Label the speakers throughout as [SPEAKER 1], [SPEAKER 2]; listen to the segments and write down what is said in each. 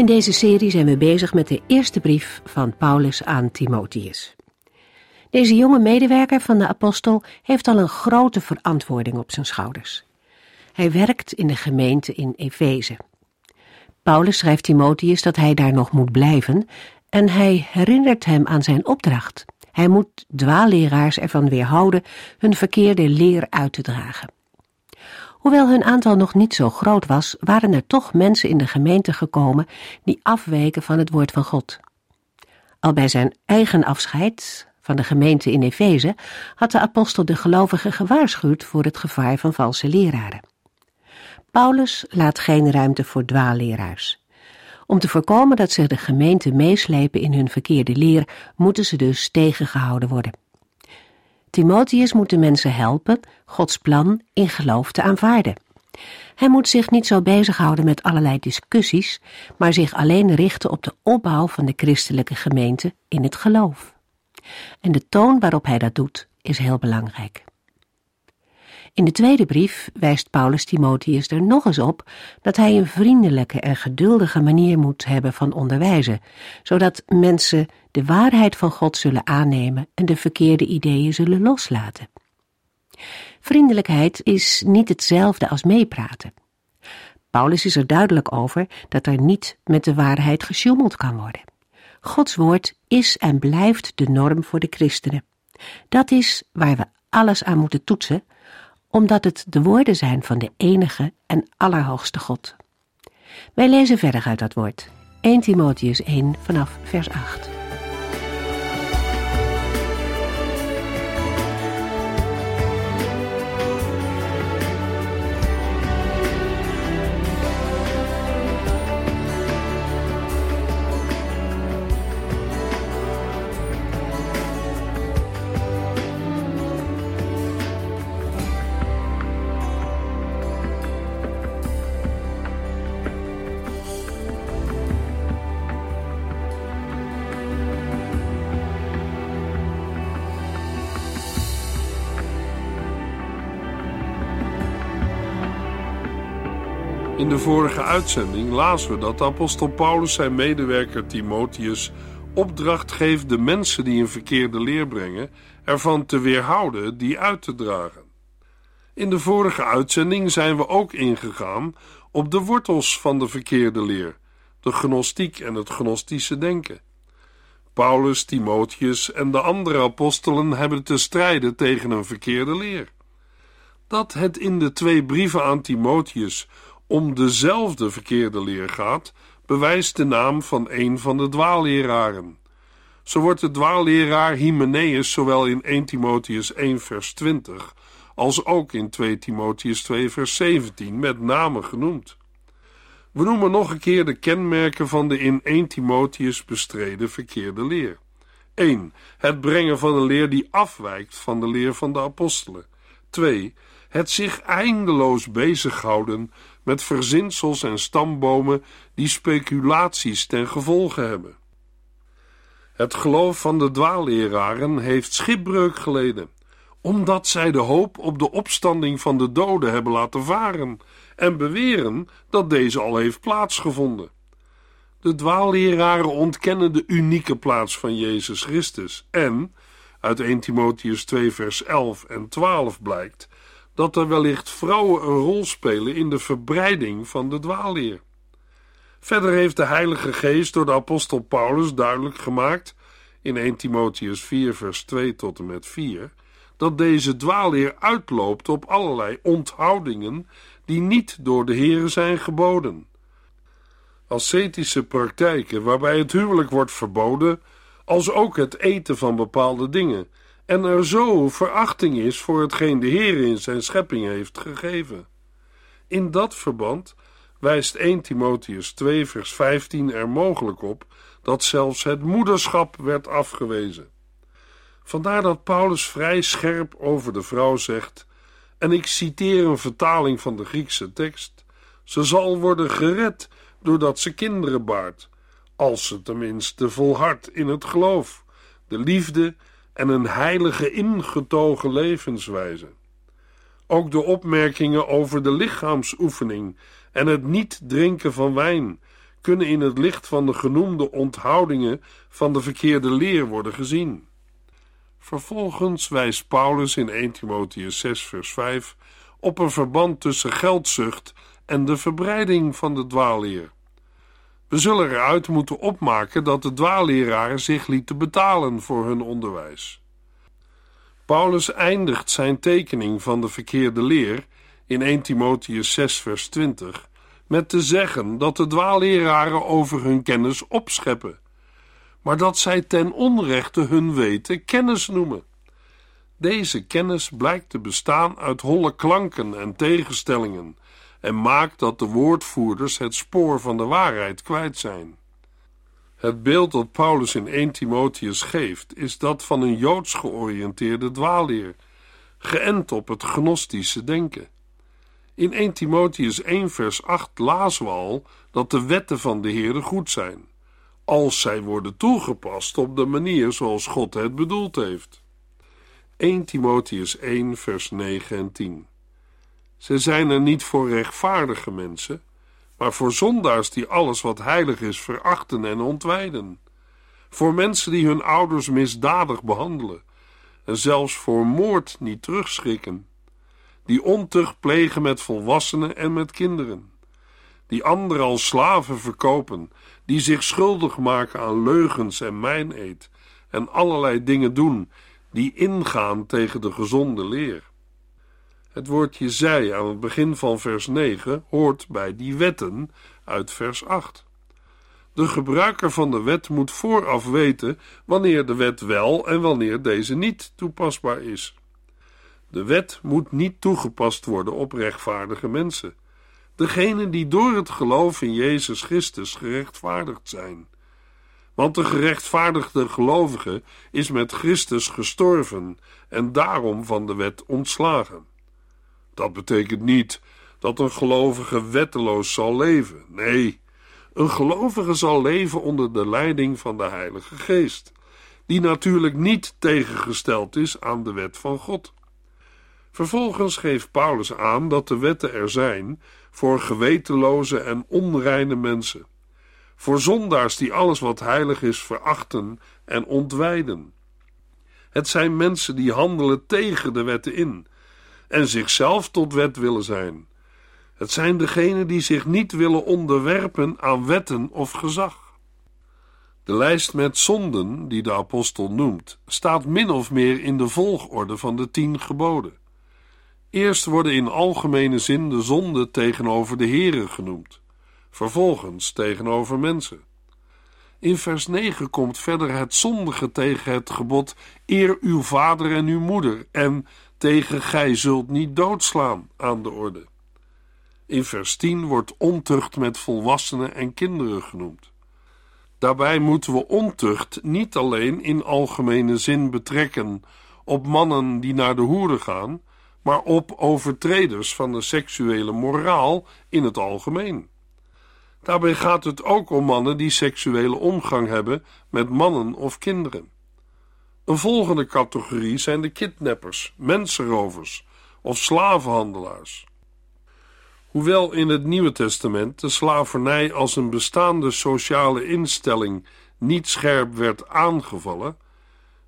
[SPEAKER 1] In deze serie zijn we bezig met de eerste brief van Paulus aan Timotheus. Deze jonge medewerker van de apostel heeft al een grote verantwoording op zijn schouders. Hij werkt in de gemeente in Efeze. Paulus schrijft Timotheus dat hij daar nog moet blijven en hij herinnert hem aan zijn opdracht. Hij moet dwaalleraars ervan weerhouden hun verkeerde leer uit te dragen. Hoewel hun aantal nog niet zo groot was, waren er toch mensen in de gemeente gekomen die afweken van het woord van God. Al bij zijn eigen afscheid van de gemeente in Efeze had de apostel de gelovigen gewaarschuwd voor het gevaar van valse leraren. Paulus laat geen ruimte voor dwaalleraars. Om te voorkomen dat ze de gemeente meeslepen in hun verkeerde leer, moeten ze dus tegengehouden worden. Timotheus moet de mensen helpen Gods plan in geloof te aanvaarden. Hij moet zich niet zo bezighouden met allerlei discussies, maar zich alleen richten op de opbouw van de christelijke gemeente in het geloof. En de toon waarop hij dat doet is heel belangrijk. In de tweede brief wijst Paulus Timotheus er nog eens op dat hij een vriendelijke en geduldige manier moet hebben van onderwijzen, zodat mensen de waarheid van God zullen aannemen en de verkeerde ideeën zullen loslaten. Vriendelijkheid is niet hetzelfde als meepraten. Paulus is er duidelijk over dat er niet met de waarheid gesjoemeld kan worden. Gods woord is en blijft de norm voor de christenen. Dat is waar we alles aan moeten toetsen, omdat het de woorden zijn van de enige en allerhoogste God. Wij lezen verder uit dat woord. 1 Timotheus 1 vanaf vers 8.
[SPEAKER 2] In de vorige uitzending lazen we dat apostel Paulus zijn medewerker Timotheus opdracht geeft de mensen die een verkeerde leer brengen ervan te weerhouden die uit te dragen. In de vorige uitzending zijn we ook ingegaan op de wortels van de verkeerde leer, de gnostiek en het gnostische denken. Paulus, Timotheus en de andere apostelen hebben te strijden tegen een verkeerde leer. Dat het in de twee brieven aan Timotheus om dezelfde verkeerde leer gaat, bewijst de naam van een van de dwaalleraren. Zo wordt de dwaalleraar Hymenaeus zowel in 1 Timotheus 1 vers 20 als ook in 2 Timotheus 2 vers 17 met name genoemd. We noemen nog een keer de kenmerken van de in 1 Timotheus bestreden verkeerde leer. 1. Het brengen van een leer die afwijkt van de leer van de apostelen. 2. Het zich eindeloos bezighouden met verzinsels en stambomen die speculaties ten gevolge hebben. Het geloof van de dwaalleraren heeft schipbreuk geleden, omdat zij de hoop op de opstanding van de doden hebben laten varen en beweren dat deze al heeft plaatsgevonden. De dwaalleraren ontkennen de unieke plaats van Jezus Christus en, uit 1 Timotheus 2 vers 11 en 12 blijkt, dat er wellicht vrouwen een rol spelen in de verbreiding van de dwaalleer. Verder heeft de Heilige Geest door de apostel Paulus duidelijk gemaakt in 1 Timotheus 4 vers 2 tot en met 4 dat deze dwaalleer uitloopt op allerlei onthoudingen die niet door de Here zijn geboden. Ascetische praktijken waarbij het huwelijk wordt verboden, als ook het eten van bepaalde dingen en er zo verachting is voor hetgeen de Heer in zijn schepping heeft gegeven. In dat verband wijst 1 Timotheus 2 vers 15 er mogelijk op dat zelfs het moederschap werd afgewezen. Vandaar dat Paulus vrij scherp over de vrouw zegt, en ik citeer een vertaling van de Griekse tekst: Ze zal worden gered doordat ze kinderen baart, als ze tenminste volhardt in het geloof, de liefde en een heilige ingetogen levenswijze. Ook de opmerkingen over de lichaamsoefening en het niet drinken van wijn kunnen in het licht van de genoemde onthoudingen van de verkeerde leer worden gezien. Vervolgens wijst Paulus in 1 Timotheus 6 vers 5 op een verband tussen geldzucht en de verbreiding van de dwaalleer. We zullen eruit moeten opmaken dat de dwaalleraren zich lieten betalen voor hun onderwijs. Paulus eindigt zijn tekening van de verkeerde leer in 1 Timotheus 6 vers 20 met te zeggen dat de dwaalleraren over hun kennis opscheppen, maar dat zij ten onrechte hun weten kennis noemen. Deze kennis blijkt te bestaan uit holle klanken en tegenstellingen en maakt dat de woordvoerders het spoor van de waarheid kwijt zijn. Het beeld dat Paulus in 1 Timotheus geeft, is dat van een joods georiënteerde dwaalleer, geënt op het gnostische denken. In 1 Timotheus 1 vers 8 lazen we al dat de wetten van de Heere goed zijn, als zij worden toegepast op de manier zoals God het bedoeld heeft. 1 Timotheus 1 vers 9 en 10 Ze zijn er niet voor rechtvaardige mensen, maar voor zondaars die alles wat heilig is verachten en ontwijden. Voor mensen die hun ouders misdadig behandelen en zelfs voor moord niet terugschrikken die ontucht plegen met volwassenen en met kinderen, die anderen als slaven verkopen, die zich schuldig maken aan leugens en mijneed en allerlei dingen doen die ingaan tegen de gezonde leer. Het woordje zij aan het begin van vers 9 hoort bij die wetten uit vers 8. De gebruiker van de wet moet vooraf weten wanneer de wet wel en wanneer deze niet toepasbaar is. De wet moet niet toegepast worden op rechtvaardige mensen, degenen die door het geloof in Jezus Christus gerechtvaardigd zijn. Want de gerechtvaardigde gelovige is met Christus gestorven en daarom van de wet ontslagen. Dat betekent niet dat een gelovige wetteloos zal leven. Nee, een gelovige zal leven onder de leiding van de Heilige Geest, die natuurlijk niet tegengesteld is aan de wet van God. Vervolgens geeft Paulus aan dat de wetten er zijn voor gewetenloze en onreine mensen, voor zondaars die alles wat heilig is verachten en ontwijden. Het zijn mensen die handelen tegen de wetten in en zichzelf tot wet willen zijn. Het zijn degenen die zich niet willen onderwerpen aan wetten of gezag. De lijst met zonden die de apostel noemt, staat min of meer in de volgorde van de tien geboden. Eerst worden in algemene zin de zonden tegenover de Here genoemd, vervolgens tegenover mensen. In vers 9 komt verder het zondige tegen het gebod: eer uw vader en uw moeder, en tegen gij zult niet doodslaan aan de orde. In vers 10 wordt ontucht met volwassenen en kinderen genoemd. Daarbij moeten we ontucht niet alleen in algemene zin betrekken op mannen die naar de hoeren gaan, maar op overtreders van de seksuele moraal in het algemeen. Daarbij gaat het ook om mannen die seksuele omgang hebben met mannen of kinderen. Een volgende categorie zijn de kidnappers, mensenrovers of slavenhandelaars. Hoewel in het Nieuwe Testament de slavernij als een bestaande sociale instelling niet scherp werd aangevallen,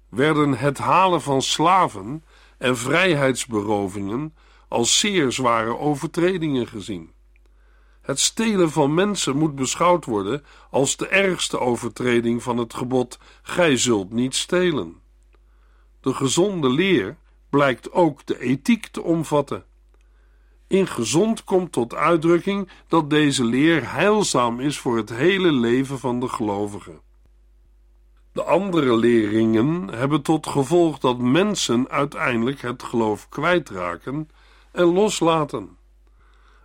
[SPEAKER 2] werden het halen van slaven en vrijheidsberovingen als zeer zware overtredingen gezien. Het stelen van mensen moet beschouwd worden als de ergste overtreding van het gebod: Gij zult niet stelen. De gezonde leer blijkt ook de ethiek te omvatten. In gezond komt tot uitdrukking dat deze leer heilzaam is voor het hele leven van de gelovige. De andere leringen hebben tot gevolg dat mensen uiteindelijk het geloof kwijtraken en loslaten.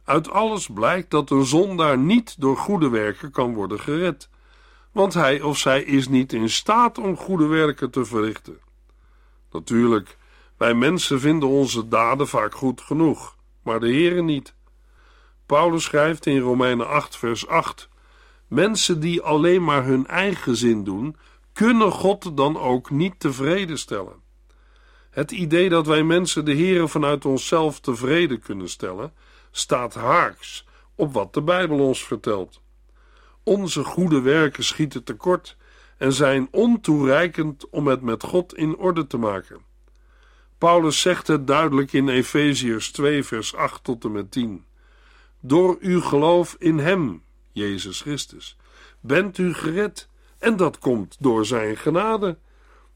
[SPEAKER 2] Uit alles blijkt dat een zondaar niet door goede werken kan worden gered, want hij of zij is niet in staat om goede werken te verrichten. Natuurlijk, wij mensen vinden onze daden vaak goed genoeg, maar de Heere niet. Paulus schrijft in Romeinen 8, vers 8: Mensen die alleen maar hun eigen zin doen, kunnen God dan ook niet tevreden stellen. Het idee dat wij mensen de Heere vanuit onszelf tevreden kunnen stellen, staat haaks op wat de Bijbel ons vertelt. Onze goede werken schieten tekort en zijn ontoereikend om het met God in orde te maken. Paulus zegt het duidelijk in Efeziërs 2, vers 8 tot en met 10. Door uw geloof in Hem, Jezus Christus, bent u gered, en dat komt door Zijn genade.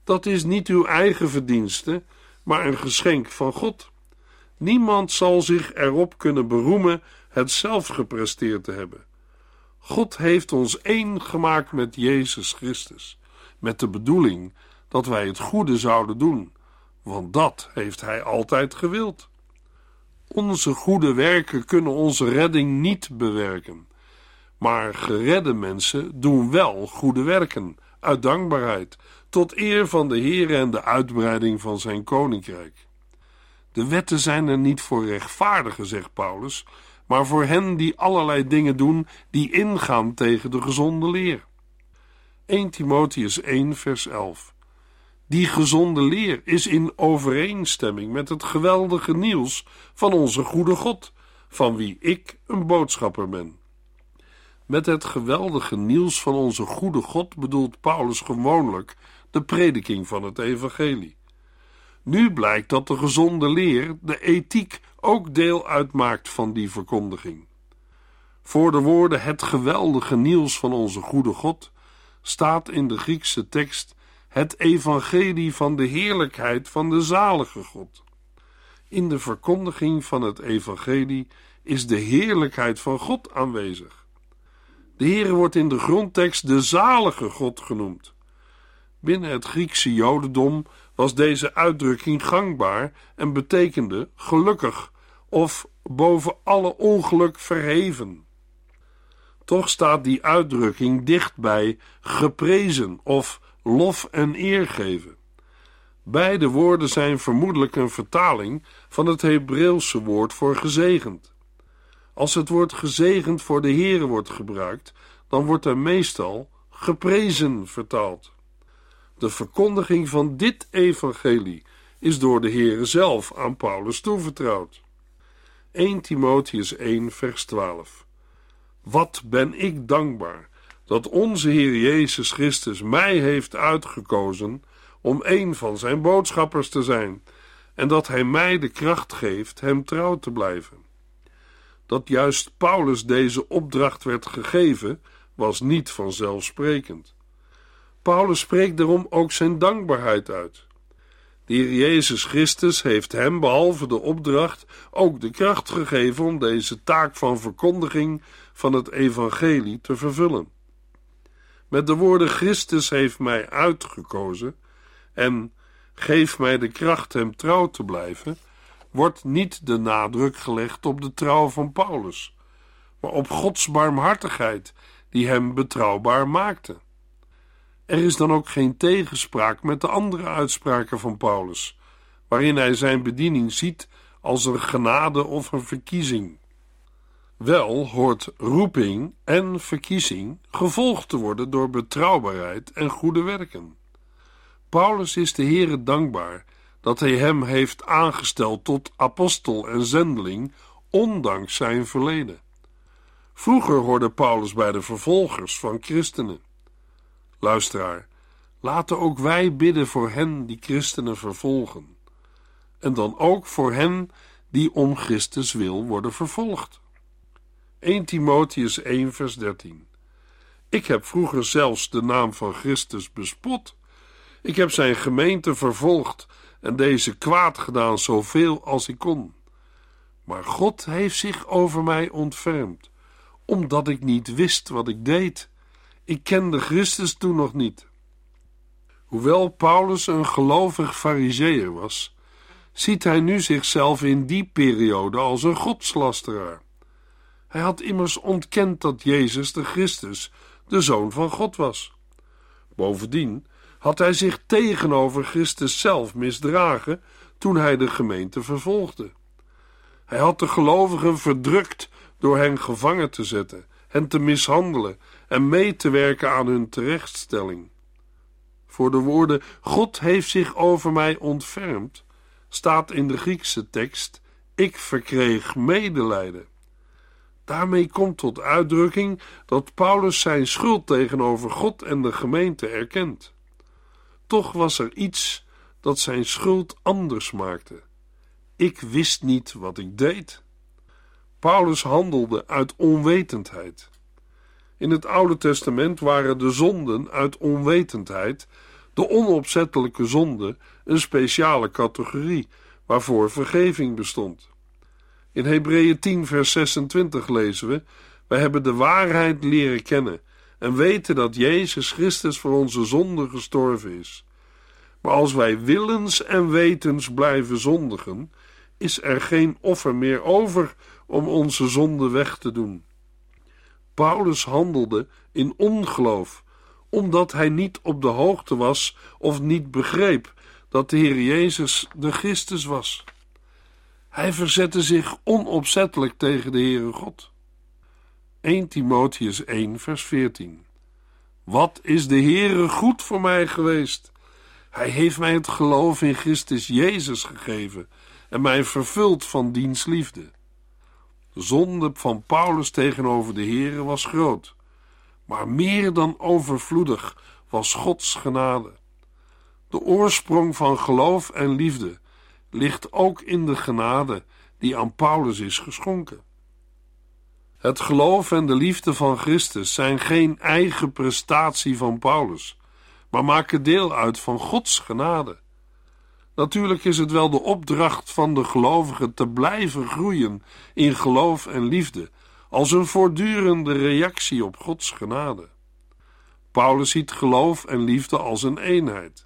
[SPEAKER 2] Dat is niet uw eigen verdienste, maar een geschenk van God. Niemand zal zich erop kunnen beroemen het zelf gepresteerd te hebben. God heeft ons één gemaakt met Jezus Christus, met de bedoeling dat wij het goede zouden doen, want dat heeft Hij altijd gewild. Onze goede werken kunnen onze redding niet bewerken, maar geredde mensen doen wel goede werken, uit dankbaarheid, tot eer van de Heer en de uitbreiding van zijn koninkrijk. De wetten zijn er niet voor rechtvaardigen, zegt Paulus, maar voor hen die allerlei dingen doen die ingaan tegen de gezonde leer. 1 Timotheus 1, vers 11. Die gezonde leer is in overeenstemming met het geweldige nieuws van onze goede God, van wie ik een boodschapper ben. Met het geweldige nieuws van onze goede God bedoelt Paulus gewoonlijk de prediking van het evangelie. Nu blijkt dat de gezonde leer, de ethiek, ook deel uitmaakt van die verkondiging. Voor de woorden het geweldige nieuws van onze goede God staat in de Griekse tekst het evangelie van de heerlijkheid van de zalige God. In de verkondiging van het evangelie is de heerlijkheid van God aanwezig. De Heer wordt in de grondtekst de zalige God genoemd. Binnen het Griekse Jodendom was deze uitdrukking gangbaar en betekende gelukkig of boven alle ongeluk verheven. Toch staat die uitdrukking dicht bij geprezen of lof en eer geven. Beide woorden zijn vermoedelijk een vertaling van het Hebreeuwse woord voor gezegend. Als het woord gezegend voor de Here wordt gebruikt, dan wordt er meestal geprezen vertaald. De verkondiging van dit evangelie is door de Heere zelf aan Paulus toevertrouwd. 1 Timotheus 1 vers 12 Wat ben ik dankbaar dat onze Heer Jezus Christus mij heeft uitgekozen om een van zijn boodschappers te zijn en dat hij mij de kracht geeft hem trouw te blijven. Dat juist Paulus deze opdracht werd gegeven, was niet vanzelfsprekend. Paulus spreekt daarom ook zijn dankbaarheid uit. De Jezus Christus heeft hem, behalve de opdracht, ook de kracht gegeven om deze taak van verkondiging van het evangelie te vervullen. Met de woorden Christus heeft mij uitgekozen en geef mij de kracht hem trouw te blijven, wordt niet de nadruk gelegd op de trouw van Paulus, maar op Gods barmhartigheid die hem betrouwbaar maakte. Er is dan ook geen tegenspraak met de andere uitspraken van Paulus, waarin hij zijn bediening ziet als een genade of een verkiezing. Wel hoort roeping en verkiezing gevolgd te worden door betrouwbaarheid en goede werken. Paulus is de Heere dankbaar dat hij hem heeft aangesteld tot apostel en zendeling, ondanks zijn verleden. Vroeger hoorde Paulus bij de vervolgers van christenen. Luisteraar, laten ook wij bidden voor hen die christenen vervolgen. En dan ook voor hen die om Christus wil worden vervolgd. 1 Timotheus 1 vers 13 Ik heb vroeger zelfs de naam van Christus bespot. Ik heb zijn gemeente vervolgd en deze kwaad gedaan zoveel als ik kon. Maar God heeft zich over mij ontfermd, omdat ik niet wist wat ik deed. Ik kende Christus toen nog niet. Hoewel Paulus een gelovig fariseer was, ziet hij nu zichzelf in die periode als een godslasteraar. Hij had immers ontkend dat Jezus de Christus, de Zoon van God was. Bovendien had hij zich tegenover Christus zelf misdragen toen hij de gemeente vervolgde. Hij had de gelovigen verdrukt door hen gevangen te zetten, hen te mishandelen en mee te werken aan hun terechtstelling. Voor de woorden God heeft zich over mij ontfermd, staat in de Griekse tekst: Ik verkreeg medelijden. Daarmee komt tot uitdrukking dat Paulus zijn schuld tegenover God en de gemeente erkent. Toch was er iets dat zijn schuld anders maakte. Ik wist niet wat ik deed. Paulus handelde uit onwetendheid. In het Oude Testament waren de zonden uit onwetendheid, de onopzettelijke zonde, een speciale categorie waarvoor vergeving bestond. In Hebreeën 10, vers 26 lezen we: Wij hebben de waarheid leren kennen en weten dat Jezus Christus voor onze zonde gestorven is. Maar als wij willens en wetens blijven zondigen, is er geen offer meer over om onze zonde weg te doen. Paulus handelde in ongeloof, omdat hij niet op de hoogte was of niet begreep dat de Heer Jezus de Christus was. Hij verzette zich onopzettelijk tegen de Heere God. 1 Timotheus 1 vers 14 Wat is de Heere goed voor mij geweest? Hij heeft mij het geloof in Christus Jezus gegeven en mij vervuld van diens liefde. De zonde van Paulus tegenover de Heere was groot, maar meer dan overvloedig was Gods genade. De oorsprong van geloof en liefde ligt ook in de genade die aan Paulus is geschonken. Het geloof en de liefde van Christus zijn geen eigen prestatie van Paulus, maar maken deel uit van Gods genade. Natuurlijk is het wel de opdracht van de gelovigen te blijven groeien in geloof en liefde, als een voortdurende reactie op Gods genade. Paulus ziet geloof en liefde als een eenheid.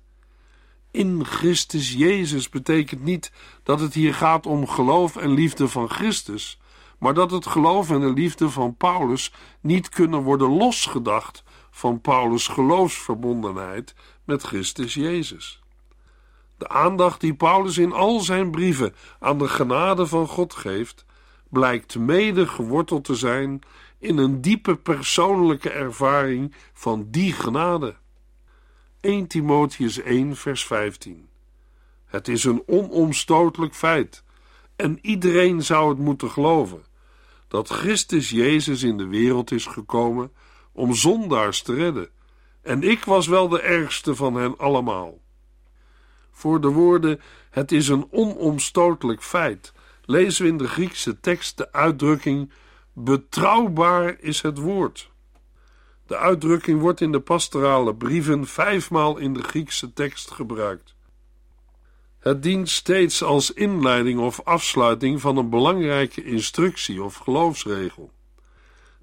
[SPEAKER 2] In Christus Jezus betekent niet dat het hier gaat om geloof en liefde van Christus, maar dat het geloof en de liefde van Paulus niet kunnen worden losgedacht van Paulus' geloofsverbondenheid met Christus Jezus. De aandacht die Paulus in al zijn brieven aan de genade van God geeft, blijkt mede geworteld te zijn in een diepe persoonlijke ervaring van die genade. 1 Timotheus 1, vers 15. Het is een onomstotelijk feit, en iedereen zou het moeten geloven, dat Christus Jezus in de wereld is gekomen om zondaars te redden, en ik was wel de ergste van hen allemaal. Voor de woorden het is een onomstotelijk feit lezen we in de Griekse tekst de uitdrukking betrouwbaar is het woord. De uitdrukking wordt in de pastorale brieven vijfmaal in de Griekse tekst gebruikt. Het dient steeds als inleiding of afsluiting van een belangrijke instructie of geloofsregel.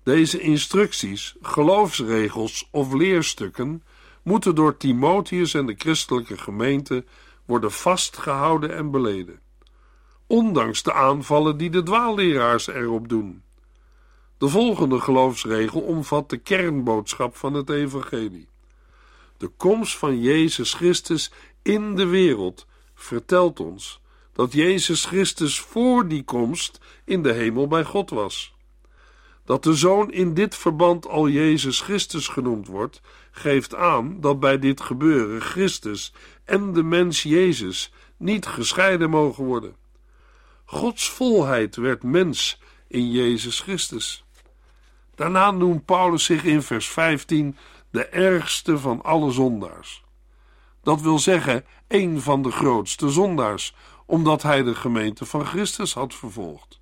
[SPEAKER 2] Deze instructies, geloofsregels of leerstukken moeten door Timotheus en de christelijke gemeente worden vastgehouden en beleden, ondanks de aanvallen die de dwaalleraars erop doen. De volgende geloofsregel omvat de kernboodschap van het Evangelie. De komst van Jezus Christus in de wereld vertelt ons dat Jezus Christus voor die komst in de hemel bij God was. Dat de Zoon in dit verband al Jezus Christus genoemd wordt, geeft aan dat bij dit gebeuren Christus en de mens Jezus niet gescheiden mogen worden. Gods volheid werd mens in Jezus Christus. Daarna noemt Paulus zich in vers 15 de ergste van alle zondaars. Dat wil zeggen, een van de grootste zondaars, omdat hij de gemeente van Christus had vervolgd.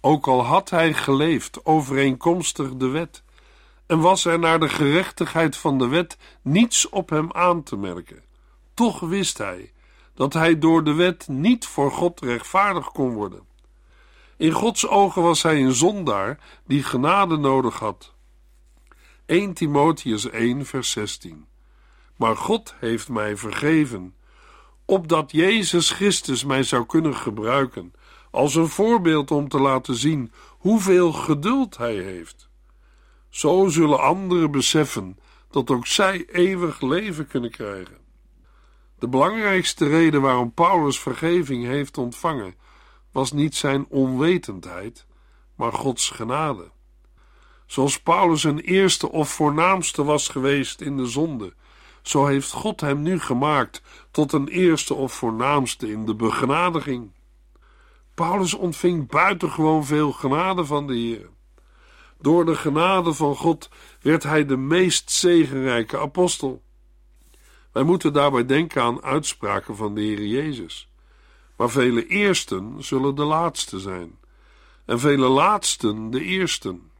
[SPEAKER 2] Ook al had hij geleefd overeenkomstig de wet, en was er naar de gerechtigheid van de wet niets op hem aan te merken, toch wist hij dat hij door de wet niet voor God rechtvaardig kon worden. In Gods ogen was hij een zondaar die genade nodig had. 1 Timotheus 1, vers 16. Maar God heeft mij vergeven, opdat Jezus Christus mij zou kunnen gebruiken als een voorbeeld om te laten zien hoeveel geduld hij heeft. Zo zullen anderen beseffen dat ook zij eeuwig leven kunnen krijgen. De belangrijkste reden waarom Paulus vergeving heeft ontvangen, was niet zijn onwetendheid, maar Gods genade. Zoals Paulus een eerste of voornaamste was geweest in de zonde, zo heeft God hem nu gemaakt tot een eerste of voornaamste in de begenadiging. Paulus ontving buitengewoon veel genade van de Heer. Door de genade van God werd hij de meest zegenrijke apostel. Wij moeten daarbij denken aan uitspraken van de Heer Jezus. Maar vele eersten zullen de laatste zijn, en vele laatsten de eersten.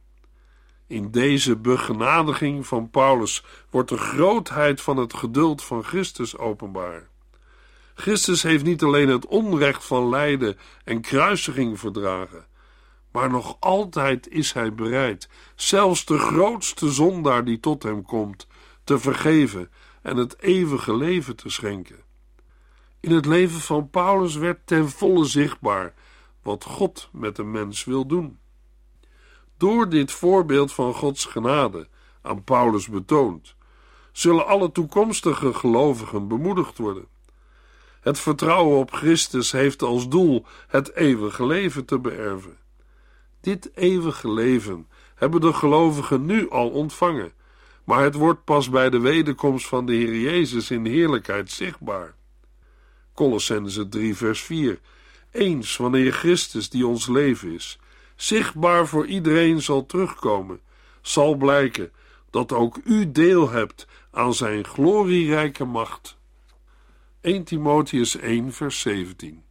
[SPEAKER 2] In deze begenadiging van Paulus wordt de grootheid van het geduld van Christus openbaar. Christus heeft niet alleen het onrecht van lijden en kruisiging verdragen, maar nog altijd is hij bereid, zelfs de grootste zondaar die tot hem komt, te vergeven en het eeuwige leven te schenken. In het leven van Paulus werd ten volle zichtbaar wat God met een mens wil doen. Door dit voorbeeld van Gods genade aan Paulus betoond, zullen alle toekomstige gelovigen bemoedigd worden. Het vertrouwen op Christus heeft als doel het eeuwige leven te beërven. Dit eeuwige leven hebben de gelovigen nu al ontvangen, maar het wordt pas bij de wederkomst van de Heer Jezus in heerlijkheid zichtbaar. Colossense 3 vers 4 Eens wanneer Christus, die ons leven is, zichtbaar voor iedereen zal terugkomen, zal blijken dat ook u deel hebt aan zijn glorierijke macht. 1 Timotheus 1 vers 17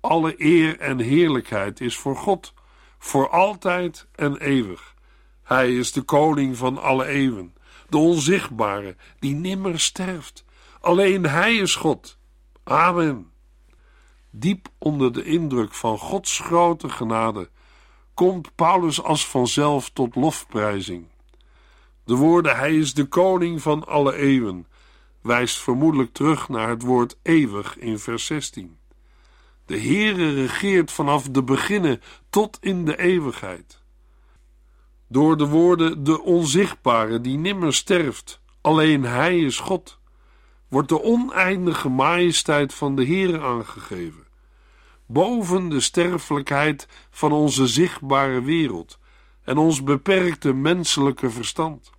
[SPEAKER 2] Alle eer en heerlijkheid is voor God, voor altijd en eeuwig. Hij is de koning van alle eeuwen, de onzichtbare, die nimmer sterft. Alleen Hij is God. Amen. Diep onder de indruk van Gods grote genade komt Paulus als vanzelf tot lofprijzing. De woorden Hij is de koning van alle eeuwen wijst vermoedelijk terug naar het woord eeuwig in vers 16. De Heere regeert vanaf de beginnen tot in de eeuwigheid. Door de woorden de onzichtbare die nimmer sterft, alleen Hij is God, wordt de oneindige majesteit van de Heere aangegeven, boven de sterfelijkheid van onze zichtbare wereld en ons beperkte menselijke verstand.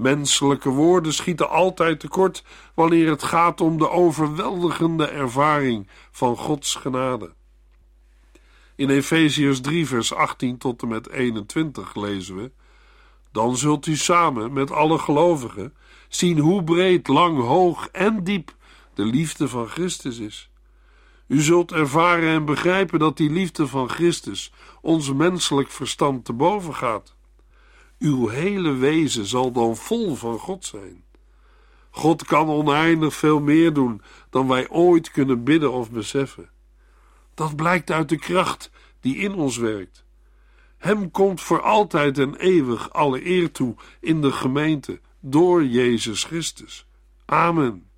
[SPEAKER 2] Menselijke woorden schieten altijd tekort wanneer het gaat om de overweldigende ervaring van Gods genade. In Efeziërs 3, vers 18 tot en met 21 lezen we: Dan zult u samen met alle gelovigen zien hoe breed, lang, hoog en diep de liefde van Christus is. U zult ervaren en begrijpen dat die liefde van Christus ons menselijk verstand te boven gaat. Uw hele wezen zal dan vol van God zijn. God kan oneindig veel meer doen dan wij ooit kunnen bidden of beseffen. Dat blijkt uit de kracht die in ons werkt. Hem komt voor altijd en eeuwig alle eer toe in de gemeente door Jezus Christus. Amen.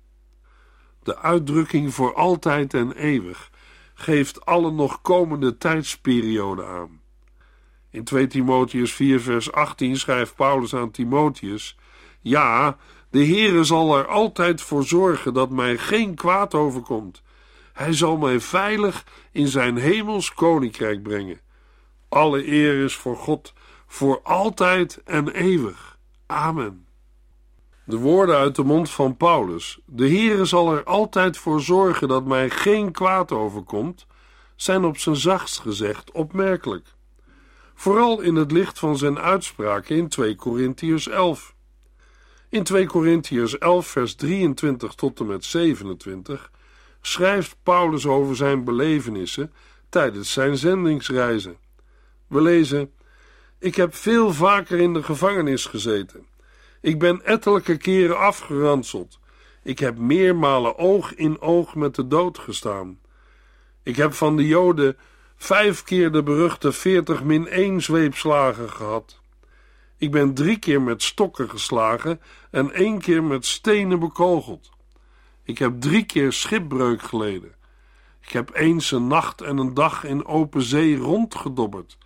[SPEAKER 2] De uitdrukking voor altijd en eeuwig geeft alle nog komende tijdsperiode aan. In 2 Timotheus 4 vers 18 schrijft Paulus aan Timotheus: Ja, de Heere zal er altijd voor zorgen dat mij geen kwaad overkomt. Hij zal mij veilig in zijn hemels koninkrijk brengen. Alle eer is voor God, voor altijd en eeuwig. Amen. De woorden uit de mond van Paulus: De Heere zal er altijd voor zorgen dat mij geen kwaad overkomt, zijn op zijn zachtst gezegd opmerkelijk vooral in het licht van zijn uitspraken in 2 Korintiërs 11. In 2 Korintiërs 11, vers 23 tot en met 27 schrijft Paulus over zijn belevenissen tijdens zijn zendingsreizen. We lezen: Ik heb veel vaker in de gevangenis gezeten. Ik ben ettelijke keren afgeranseld. Ik heb meermalen oog in oog met de dood gestaan. Ik heb van de Joden vijf keer de beruchte 40 min 1 zweepslagen gehad. Ik ben drie keer met stokken geslagen en één keer met stenen bekogeld. Ik heb drie keer schipbreuk geleden. Ik heb eens een nacht en een dag in open zee rondgedobberd.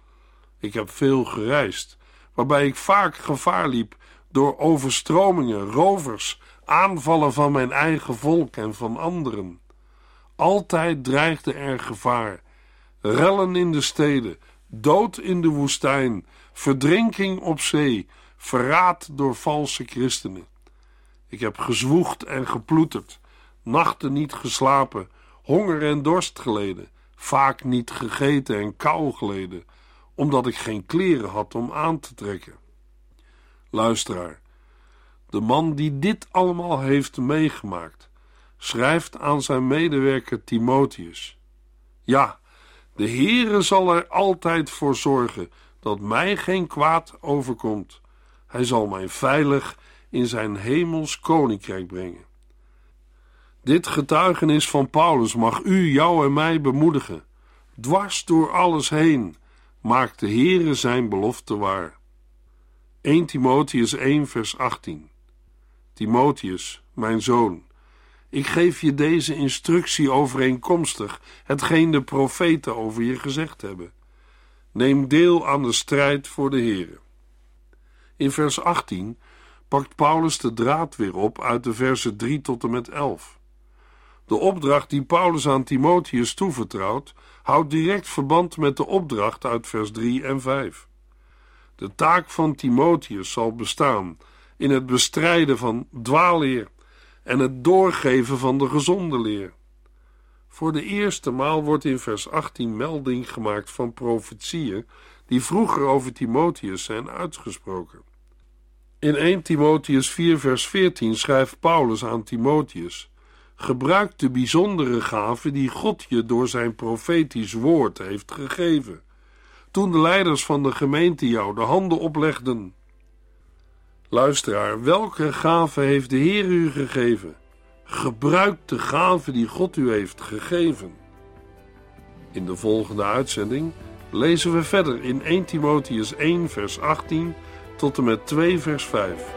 [SPEAKER 2] Ik heb veel gereisd, waarbij ik vaak gevaar liep door overstromingen, rovers, aanvallen van mijn eigen volk en van anderen. Altijd dreigde er gevaar. Rellen in de steden, dood in de woestijn, verdrinking op zee, verraad door valse christenen. Ik heb gezwoegd en geploeterd, nachten niet geslapen, honger en dorst geleden, vaak niet gegeten en kou geleden, omdat ik geen kleren had om aan te trekken. Luisteraar, de man die dit allemaal heeft meegemaakt, schrijft aan zijn medewerker Timotheus: Ja, de Heere zal er altijd voor zorgen dat mij geen kwaad overkomt. Hij zal mij veilig in zijn hemels koninkrijk brengen. Dit getuigenis van Paulus mag u, jou en mij bemoedigen. Dwars door alles heen maakt de Heere zijn belofte waar. 1 Timotheus 1 vers 18 Timotheus, mijn zoon, ik geef je deze instructie overeenkomstig hetgeen de profeten over je gezegd hebben. Neem deel aan de strijd voor de Heere. In vers 18 pakt Paulus de draad weer op uit de versen 3 tot en met 11. De opdracht die Paulus aan Timotheus toevertrouwt, houdt direct verband met de opdracht uit vers 3 en 5. De taak van Timotheus zal bestaan in het bestrijden van dwaalleer en het doorgeven van de gezonde leer. Voor de eerste maal wordt in vers 18 melding gemaakt van profetieën die vroeger over Timotheus zijn uitgesproken. In 1 Timotheus 4 vers 14 schrijft Paulus aan Timotheus: Gebruik de bijzondere gave die God je door zijn profetisch woord heeft gegeven. Toen de leiders van de gemeente jou de handen oplegden Luisteraar, welke gave heeft de Heer u gegeven? Gebruik de gave die God u heeft gegeven. In de volgende uitzending lezen we verder in 1 Timotheus 1, vers 18 tot en met 2, vers 5.